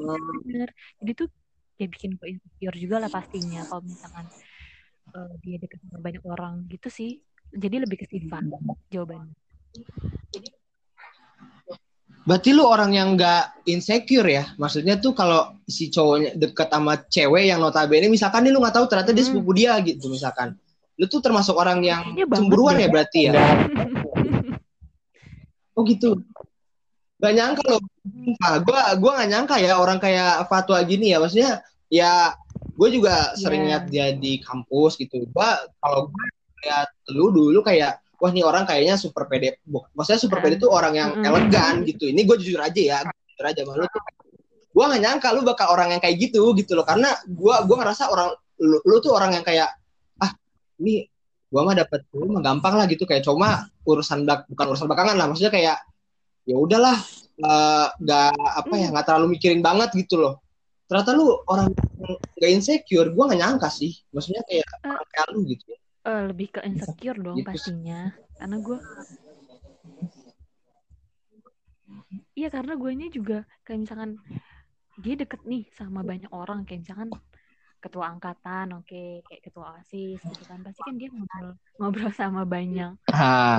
bener. Jadi tuh ya bikin gue insecure juga lah pastinya kalau misalkan eh, dia deket sama banyak orang gitu sih jadi lebih ke sifat jawabannya Berarti lu orang yang nggak insecure ya? Maksudnya tuh kalau si cowoknya deket sama cewek yang notabene misalkan nih lu nggak tahu ternyata dia Hmm. sepupu dia gitu misalkan. Lu tuh termasuk orang yang cemburuan ya berarti ya? Enggak. Oh gitu. Gak nyangka loh. Nah, gua gua gak nyangka ya orang kayak Fatwa gini ya. Maksudnya ya gue juga sering Iya. lihat dia di kampus gitu. Gua kalau gue lihat lu dulu kayak wah nih orang kayaknya super pede. Maksudnya super pede tuh orang yang Mm-mm. elegan gitu. Ini gue jujur aja ya, gua jujur aja sama lu tuh. Gue gak nyangka lu bakal orang yang kayak gitu gitu loh. Karena gua gua ngerasa orang lu, lu tuh orang yang kayak ah ini gua mah dapet lu mah gampang lah gitu kayak cuma urusan belak bukan urusan belakangan lah maksudnya kayak ya udahlah eh, nggak apa ya nggak terlalu mikirin banget gitu loh ternyata lu orang nggak insecure gua nggak nyangka sih. Maksudnya kayak orang kayak lu gitu. Eh, lebih ke insecure dong Gitu pastinya. Karena gue iya karena gue juga kayak misalkan dia deket nih sama banyak orang. Kayak misalkan ketua angkatan oke kayak ketua osis gitu kan. Pasti kan dia ngobrol ngobrol sama banyak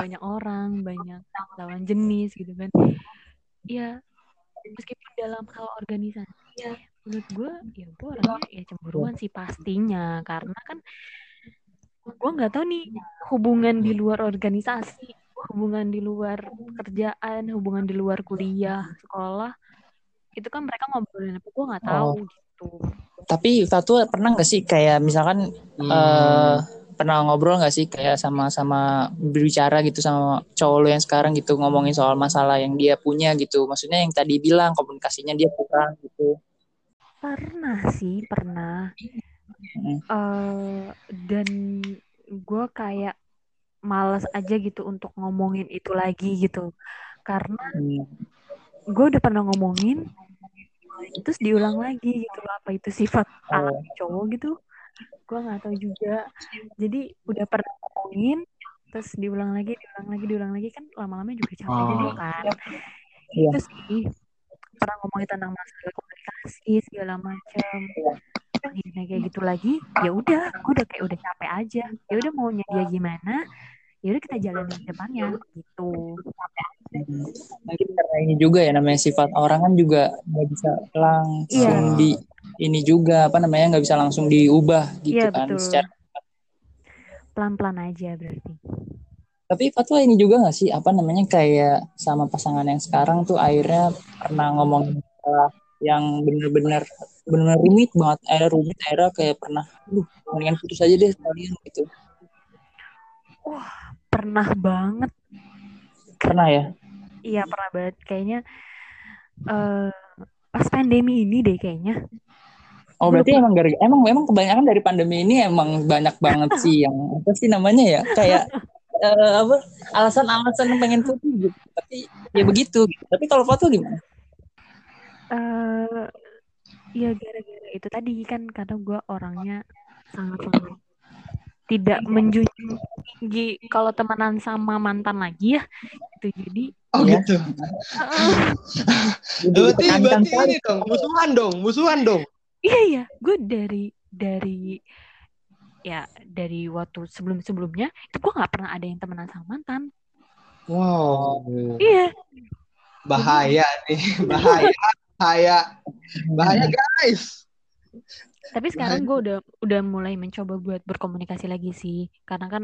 banyak orang banyak lawan jenis gitu kan. Ya meskipun dalam hal organisasi ya menurut gue ya gue orangnya ya cemburuan sih pastinya karena kan gue nggak tahu nih hubungan di luar organisasi hubungan di luar pekerjaan hubungan di luar kuliah sekolah itu kan mereka ngobrolin apa gue nggak tahu Oh. gitu Tapi Fatu pernah nggak sih kayak misalkan Hmm. eh pernah ngobrol nggak sih kayak sama-sama berbicara gitu sama cowok lu yang sekarang gitu ngomongin soal masalah yang dia punya gitu. Maksudnya yang tadi bilang komunikasinya dia kurang gitu. Pernah sih pernah Hmm. eh dan gue kayak males aja gitu untuk ngomongin itu lagi gitu karena Hmm. gue udah pernah ngomongin terus diulang lagi gitu apa itu sifat Oh. anak cowok gitu gue nggak tahu juga jadi udah pernah ngomongin terus diulang lagi diulang lagi diulang lagi kan lama-lama juga capek Oh. juga kan Iya. itu sih pernah ngomongin tentang masalah komunikasi segala macam Nah, kayak gitu lagi ya udah gue udah kayak udah capek aja ya udah maunya dia gimana ya udah kita jalanin ke depannya gitu. Mungkin karena ini juga ya namanya sifat orang kan juga nggak bisa langsung Iya. di ini juga apa namanya nggak bisa langsung diubah gitu Iya, kan betul. secara pelan-pelan aja berarti Tapi Fatwa ini juga gak sih apa namanya kayak sama pasangan yang sekarang tuh akhirnya pernah ngomong masalah yang bener-bener bener rumit banget, akhirnya rumit akhirnya kayak pernah, duh mendingan putus aja deh sekalian gitu. pernah banget Pernah ya? iya pernah banget kayaknya eh pas pandemi ini deh kayaknya Oh berarti emang gara emang emang kebanyakan dari pandemi ini emang banyak banget sih yang apa sih namanya ya kayak eh, apa alasan-alasan pengen putus gitu. Tapi ya begitu. Gitu. Tapi kalau Fatwa gimana? Eh ya gara-gara itu tadi kan karena gue orangnya sangat-sangat tidak menjunjung tinggi kalau temenan sama mantan lagi ya itu jadi Oh Iya. gitu. eh, Berarti berarti ini dong, musuhan dong, musuhan dong. iya iya gue dari dari ya dari waktu sebelum-sebelumnya itu gue nggak pernah ada yang temenan sama mantan Wow. iya Bahaya nih, bahaya, bahaya, bahaya guys. tapi sekarang gue udah udah mulai mencoba buat berkomunikasi lagi sih karena kan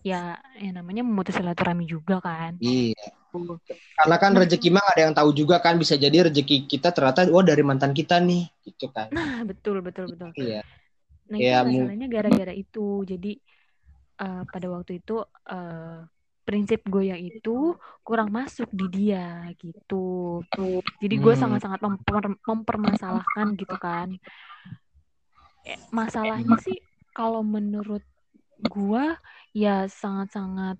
ya yang namanya memutus silaturahmi juga kan Iya. Karena kan rezeki mah ada yang tahu juga kan bisa jadi rezeki kita ternyata wah dari mantan kita nih, gitu kan. nah betul betul betul Iya. Nah Ya, itu masalahnya gara-gara itu. Jadi eh, pada waktu itu eh, prinsip gue yang itu kurang masuk di dia gitu. Jadi gue Hmm. sangat-sangat memper- mempermasalahkan gitu kan. Eh, Masalahnya sih kalau menurut gue ya sangat-sangat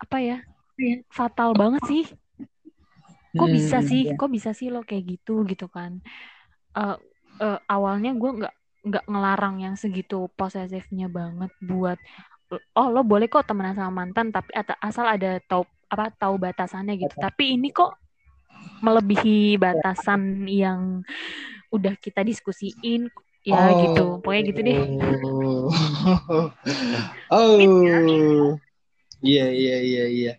apa ya fatal banget sih. Kok Hmm, bisa sih? iya. Kok bisa sih lo kayak gitu gitu kan? Eh eh, awalnya gue nggak nggak ngelarang yang segitu posesifnya banget buat oh lo boleh kok temenan sama mantan tapi asal ada tahu apa tahu batasannya gitu. Tapi ini kok melebihi batasan yang udah kita diskusiin ya Oh. gitu. Pokoknya gitu deh. Oh. Iya iya iya iya.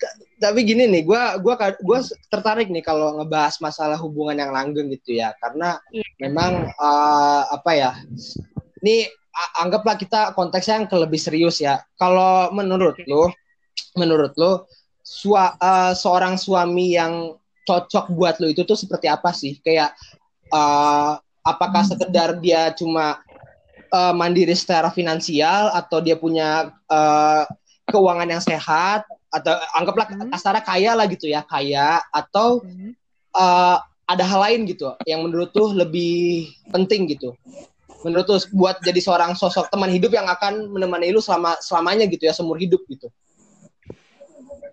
Ta- Tapi gini nih, gua gua gua tertarik nih kalau ngebahas masalah hubungan yang langgeng gitu ya, karena Iya. memang eh, apa ya? Ini anggaplah kita konteksnya yang ke lebih serius ya. Kalau menurut lo, menurut lo, sua- eh, seorang suami yang cocok buat lo itu tuh seperti apa sih? Kayak eh, apakah sekedar dia cuma eh, mandiri secara finansial atau dia punya eh, keuangan yang sehat atau anggaplah Hmm. kasarnya kaya lah gitu ya kaya atau Hmm. eh, ada hal lain gitu yang menurut tuh lebih penting gitu menurut tuh buat jadi seorang sosok teman hidup yang akan menemani lu selama selamanya gitu ya seumur hidup gitu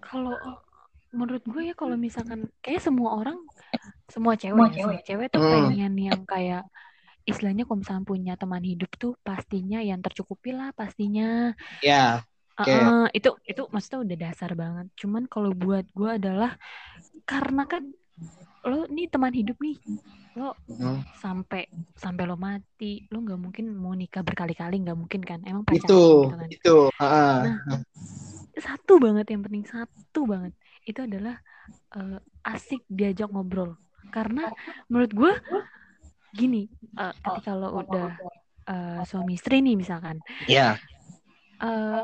Kalau menurut gue ya kalau misalkan kayak semua orang semua cewek ya, semua cewek tuh Hmm. pengen yang kayak istilahnya kalau misalnya punya teman hidup tuh pastinya yang tercukupi lah pastinya ya Oke. Uh-uh, itu itu maksudnya udah dasar banget cuman kalau buat gue adalah karena kan lo nih teman hidup nih lo Hmm. sampai sampai lo mati lo nggak mungkin mau nikah berkali-kali nggak mungkin kan? Emang pacaran itu gitu kan? itu heeh. Nah, satu banget yang penting satu banget. Itu adalah eh, asik diajak ngobrol. Karena menurut gue gini eh, ketika lo udah eh, suami istri nih misalkan. Ya eh,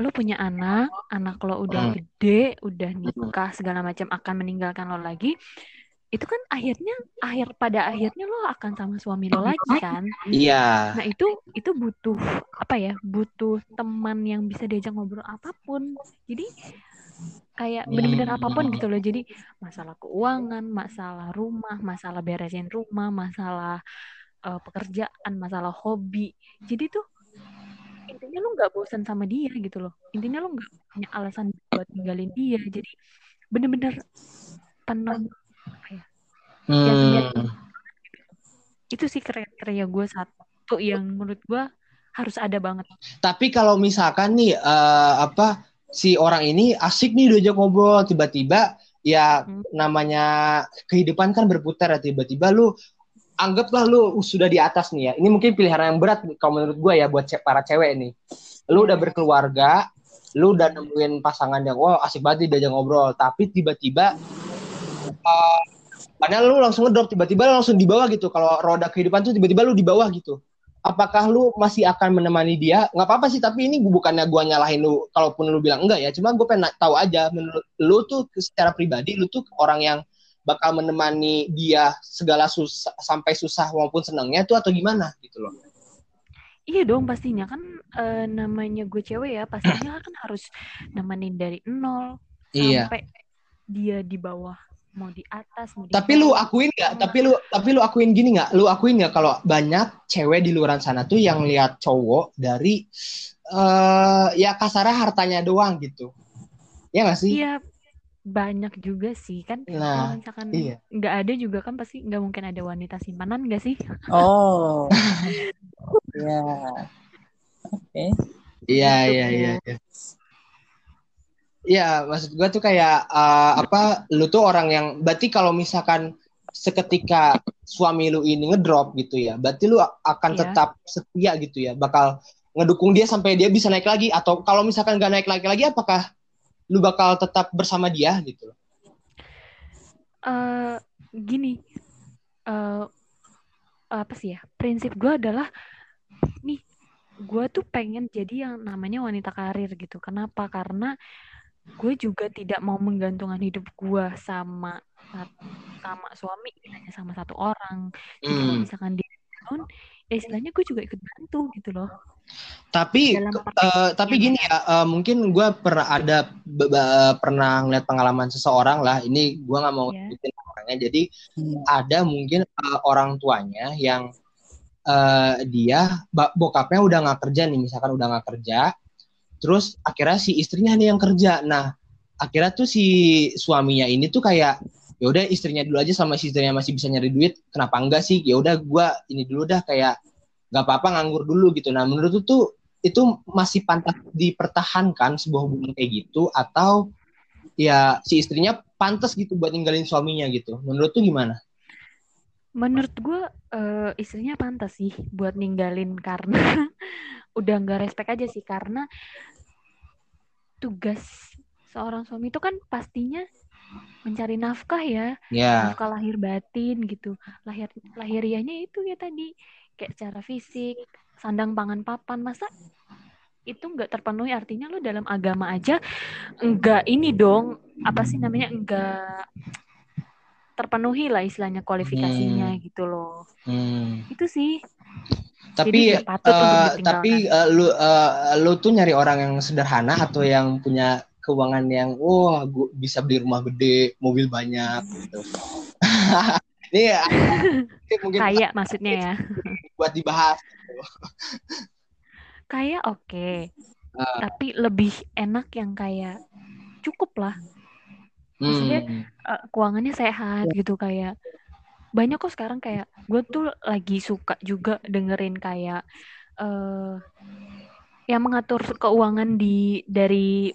lo punya anak, anak lo udah Hmm. gede, udah nikah segala macam akan meninggalkan lo lagi, itu kan akhirnya akhir pada akhirnya lo akan sama suami lo lagi kan. Iya. Nah itu itu butuh apa ya? Butuh teman yang bisa diajak ngobrol apa pun. Jadi kayak bener-bener Hmm. apa pun gitu loh. Jadi masalah keuangan, masalah rumah, masalah beresin rumah, masalah eh, pekerjaan, masalah hobi. Jadi tuh intinya lu nggak bosan sama dia gitu loh. Intinya lu nggak punya alasan buat ninggalin dia. Jadi bener-bener penuh apa ya? Hmm. Itu sih kriteria gue satu yang menurut gue harus ada banget. Tapi kalau misalkan nih eh, apa si orang ini asik nih diajak ngobrol tiba-tiba ya Hmm. namanya kehidupan kan berputar ya tiba-tiba lu anggaplah lu sudah di atas nih ya. Ini mungkin pilihan yang berat kalau menurut gue ya buat para cewek nih. Lu udah berkeluarga, lu udah nemuin pasangan yang wah asik banget diajak ngobrol, tapi tiba-tiba eh, padahal lu langsung ngedrop tiba-tiba lu langsung di bawah gitu. Kalau roda kehidupan tuh tiba-tiba lu di bawah gitu apakah lu masih akan menemani dia? Nggak apa-apa sih, tapi ini bukannya gua nyalahin lu, kalaupun lu bilang enggak ya, cuma gue pengen tahu aja, menurut lu tuh secara pribadi, lu tuh orang yang bakal menemani dia segala susah, sampai susah maupun senangnya tuh atau gimana gitu loh. Iya dong pastinya kan eh, namanya gue cewek ya pastinya kan harus nemenin dari nol Iya. sampai dia di bawah mau di atas mau di Tapi lu akuin nggak? Tapi lu tapi lu akuin gini nggak? Lu akuin nggak kalau banyak cewek di luar sana tuh yang lihat cowok dari eh ya kasarnya hartanya doang gitu. Ya nggak sih? Iya banyak juga sih kan Nah, kalau misalkan iya. nggak ada juga kan pasti nggak mungkin ada wanita simpanan nggak sih? Oh. ya. Oke. Iya Gitu, iya iya. iya. Iya, maksud gua tuh kayak eh, apa? Lu tuh orang yang berarti kalau misalkan seketika suami lu ini ngedrop gitu ya, berarti lu akan Iya. tetap setia gitu ya, bakal ngedukung dia sampai dia bisa naik lagi atau kalau misalkan gak naik lagi lagi apakah lu bakal tetap bersama dia gitu? eh gini eh apa sih ya prinsip gue adalah nih gue tuh pengen jadi yang namanya wanita karir gitu kenapa karena gue juga tidak mau menggantungkan hidup gue sama sama suami hanya sama satu orang jadi kalau Hmm. misalkan dia down ya istilahnya gue juga ikut bantu gitu loh Tapi eh, tapi gini ya, eh, mungkin gue pernah ada be- be- pernah ngeliat pengalaman seseorang lah. Ini gue nggak mau Iya. sebutin orangnya. Jadi Hmm. ada mungkin eh, orang tuanya yang eh, dia bokapnya udah nggak kerja nih, misalkan udah nggak kerja, terus akhirnya si istrinya nih yang kerja. Nah, akhirnya tuh si suaminya ini tuh kayak ya udah istrinya dulu aja sama istrinya masih bisa nyari duit, kenapa enggak sih? Ya udah gue ini dulu dah kayak nggak apa-apa nganggur dulu gitu. Nah, menurut lu tuh itu masih pantas dipertahankan sebuah hubungan kayak gitu atau ya si istrinya pantas gitu buat ninggalin suaminya gitu. Menurut tuh gimana? menurut gue eh, istrinya pantas sih buat ninggalin karena udah nggak respect aja sih karena tugas seorang suami itu kan pastinya mencari nafkah ya. Ya. nafkah lahir batin gitu. Lahir lahiriahnya itu ya tadi. Kayak secara fisik sandang pangan papan. Masa itu nggak terpenuhi? Artinya lo dalam agama aja nggak ini dong. Apa sih namanya? Nggak terpenuhi lah istilahnya kualifikasinya gitu loh. Hmm. itu sih. Tapi eh, ditinggalkan. tapi eh, lu eh, lu tuh nyari orang yang sederhana atau yang punya keuangan yang wah gua bisa beli rumah gede, mobil banyak gitu. Ini ya, mungkin kayak maksudnya ya buat dibahas. kayak oke Ah. tapi lebih enak yang kayak cukup lah Maksudnya, Hmm. eh, keuangannya sehat gitu kayak banyak kok sekarang kayak gue tuh lagi suka juga dengerin kayak eh yang mengatur keuangan di dari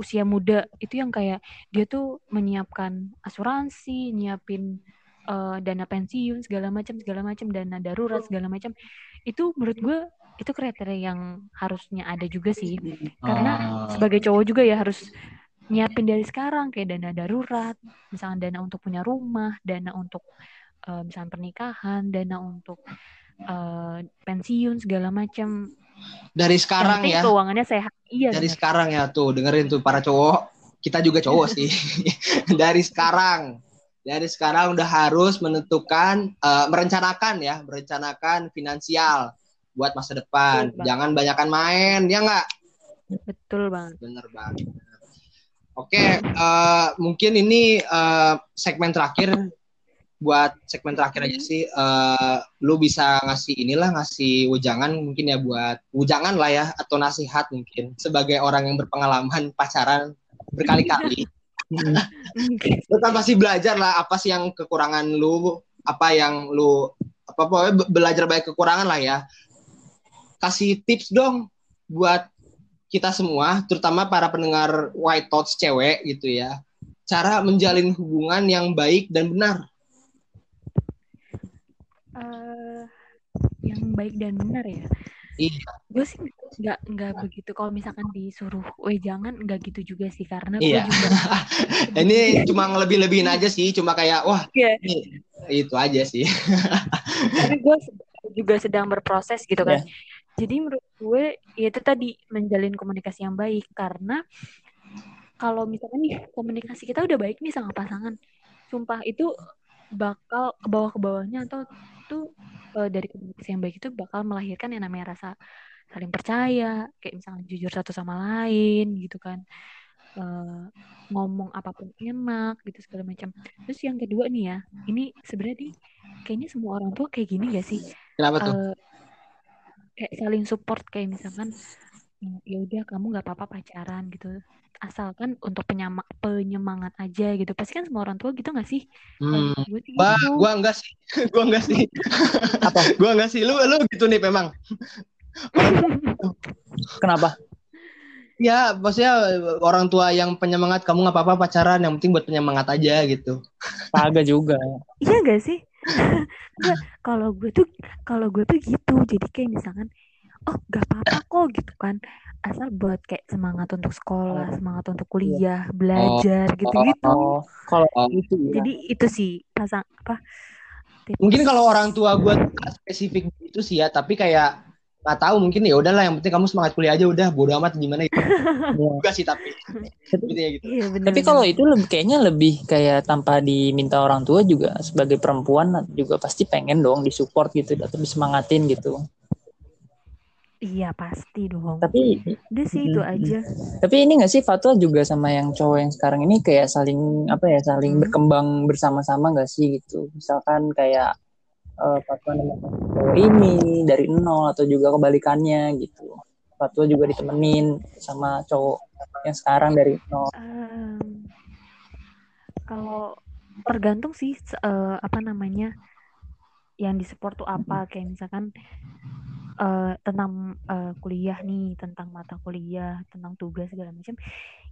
usia muda itu yang kayak dia tuh menyiapkan asuransi, nyiapin eh, dana pensiun segala macam segala macam dana darurat segala macam itu menurut gue itu kriteria yang harusnya ada juga sih karena Ah. sebagai cowok juga ya harus nyiapin dari sekarang kayak dana darurat, misalnya dana untuk punya rumah, dana untuk eh, misalnya pernikahan, dana untuk eh, pensiun segala macam. Dari sekarang ya. keuangannya sehat. Iya. dari benar. sekarang ya tuh dengerin tuh para cowok kita juga cowok sih dari sekarang dari sekarang udah harus menentukan eh, merencanakan ya merencanakan finansial buat masa depan Betul, jangan banyakan main ya nggak Betul banget. bener banget oke eh, mungkin ini eh, segmen terakhir buat segmen terakhir aja sih eh, lu bisa ngasih inilah ngasih ujangan mungkin ya buat ujangan lah ya atau nasihat mungkin. Sebagai orang yang berpengalaman pacaran berkali-kali. Lu kan pasti belajar lah apa sih yang kekurangan lu apa yang lu apa pokoknya be- belajar banyak kekurangan lah ya. Kasih tips dong buat kita semua terutama para pendengar white thoughts cewek gitu ya. Cara menjalin hubungan yang baik dan benar Eh, yang baik dan benar ya. Iya. Gue sih nggak nggak begitu. Kalau misalkan disuruh, weh jangan nggak gitu juga sih karena Iya. juga. ini cuma ngelebih-lebihin aja sih cuma kayak wah Iya. ini itu aja sih Tapi gue juga sedang berproses gitu kan. Ya. Jadi menurut gue ya itu tadi menjalin komunikasi yang baik karena kalau misalkan nih komunikasi kita udah baik nih sama pasangan, sumpah itu bakal ke bawah ke bawahnya atau tuh eh, dari komunikasi yang baik itu bakal melahirkan yang namanya rasa saling percaya, kayak misalnya jujur satu sama lain gitu kan. Eh, ngomong apa pun enak gitu segala macam. Terus yang kedua nih ya, ini sebenarnya nih kayaknya semua orang tua kayak gini gak sih? kenapa tuh Eh, kayak saling support kayak misalkan "Mm, ya udah kamu nggak apa-apa pacaran gitu asalkan untuk penyama- penyemangat aja gitu pasti kan semua orang tua gitu nggak sih hmm. Gue sih gitu. gua enggak sih. gua enggak sih. Apa? gua enggak sih. Lu lu gitu nih memang. Kenapa? Ya, maksudnya orang tua yang penyemangat kamu nggak apa-apa pacaran, yang penting buat penyemangat aja gitu. Kagak juga. iya gak sih Nggak, kalau gue tuh kalau gue tuh gitu jadi kayak misalkan oh gak apa-apa kok gitu kan asal buat kayak semangat untuk sekolah semangat untuk kuliah belajar gitu-gitu Oh, kalau Oh. itu ya. jadi itu sih pasang apa tips. Mungkin kalau orang tua gua nggak spesifik gitu sih ya, tapi kayak nggak tahu mungkin ya udahlah yang penting kamu semangat kuliah aja udah bodo amat gimana gitu. Iya. Juga sih tapi intinya gitu. iya bener Tapi kalau itu lebih kayaknya lebih kayak tanpa diminta orang tua juga sebagai perempuan juga pasti pengen dong disupport gitu atau disemangatin gitu. Iya pasti dong Tapi udah sih itu aja tapi ini gak sih Fatwa juga sama yang cowok yang sekarang ini kayak saling apa ya saling Hmm. berkembang bersama-sama gak sih gitu. Misalkan kayak eh, Fatwa nemenin cowok ini dari nol atau juga kebalikannya gitu. Fatwa juga ditemenin sama cowok yang sekarang dari nol. Em, kalau tergantung sih eh, apa namanya yang disupport tuh apa kayak misalkan eh, tentang eh, kuliah nih tentang mata kuliah tentang tugas segala macam.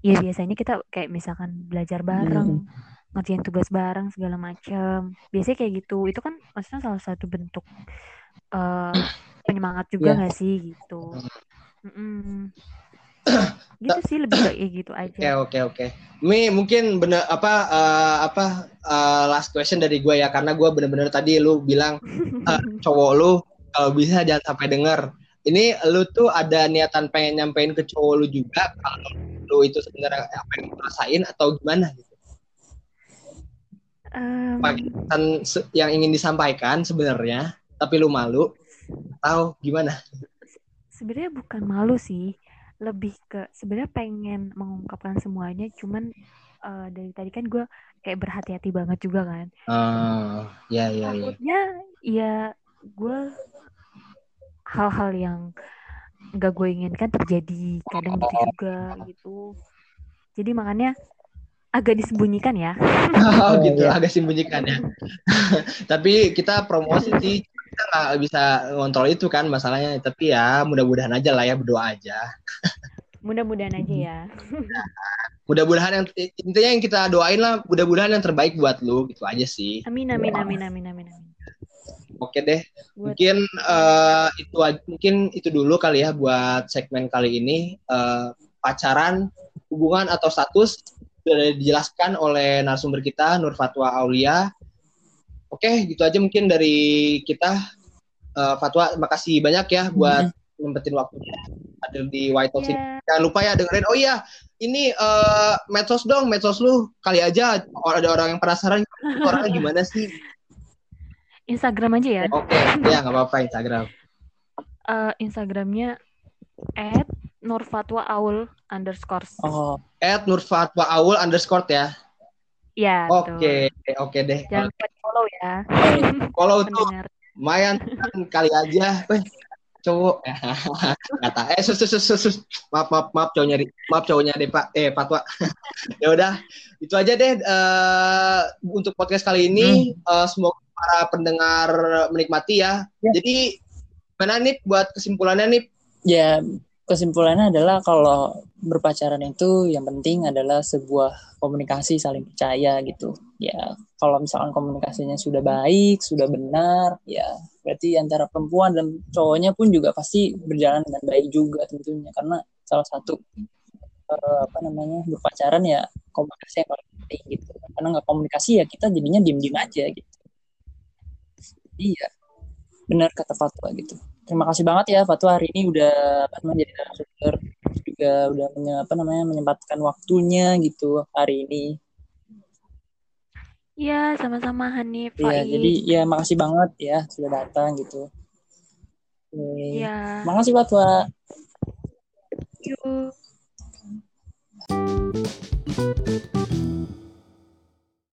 Ya biasanya kita kayak misalkan belajar bareng ngerjain tugas bareng segala macam. Biasanya kayak gitu. Itu kan maksudnya salah satu bentuk eh, penyemangat juga Iya. nggak sih gitu? Mm-mm. gitu sih lebih kayak gitu aja. Oke oke. Oke. Mi mungkin bener apa eh, apa eh, last question dari gue ya. Karena gue bener-bener tadi lu bilang eh, cowok lu kalau bisa jangan sampai denger. Ini lu tuh ada niatan pengen nyampein ke cowok lu juga kalau lu itu sebenarnya apa yang rasain atau gimana gitu. Apa pesan yang ingin disampaikan sebenarnya tapi lu malu atau gimana? sebenarnya bukan malu sih lebih ke sebenarnya pengen mengungkapkan semuanya cuman eh, dari tadi kan gue kayak berhati-hati banget juga kan Oh, ya ya ya. takutnya ya gue hal-hal yang nggak gue inginkan terjadi kadang gitu juga gitu jadi makanya agak disembunyikan ya Oh gitu, iya. agak sembunyikan ya. Tapi kita promosi sih, kita nggak bisa ngontrol itu kan masalahnya. Tapi ya mudah-mudahan aja lah ya, berdoa aja. mudah-mudahan aja ya Mudah-mudahan yang intinya yang kita doain lah, mudah-mudahan yang terbaik buat lu, gitu aja sih. amin amin amin amin amin amin Oke deh, buat mungkin eh, itu mungkin itu dulu kali ya buat segmen kali ini Eh, pacaran, hubungan atau status sudah dijelaskan oleh narasumber kita Nur Fatwa Aulia. Oke, gitu aja mungkin dari kita. Eh, Fatwa, makasih banyak ya buat nyempetin waktunya hadir di White Talks ini. ya jangan lupa ya dengerin. Oh iya, ini uh, medsos dong, medsos lu kali aja ada orang yang penasaran orangnya gimana sih? Instagram aja ya. Oke, okay. ya nggak apa-apa Instagram. Uh, Instagramnya at Nurfatwa Aul underscore. Oh, at Nurfatwa Aul underscore ya. Ya. Oke, okay. oke okay deh. Jangan lupa follow ya. follow tuh. Lumayan kali aja. Weh, cowok kata eh sus, sus, sus, sus. maaf maaf maaf cowoknya maaf cowoknya deh pak eh patwa ya udah itu aja deh uh, untuk podcast kali ini hmm. uh, semoga para pendengar menikmati ya, ya. jadi mana nih buat kesimpulannya nih ya kesimpulannya adalah kalau berpacaran itu yang penting adalah sebuah komunikasi saling percaya gitu. Ya, kalau misalkan komunikasinya sudah baik, sudah benar, ya berarti antara perempuan dan cowoknya pun juga pasti berjalan dengan baik juga tentunya karena salah satu uh, apa namanya berpacaran ya komunikasi yang paling penting gitu. Karena nggak komunikasi ya kita jadinya diem-diem aja gitu. Iya, benar kata Fatwa gitu terima kasih banget ya Fatwa hari ini udah namanya jadi narasumber juga udah menye, apa namanya menyempatkan waktunya gitu hari ini. Iya, sama-sama Hanif. Iya, jadi ya makasih banget ya sudah datang gitu. Iya. Makasih Fatwa. Yuk.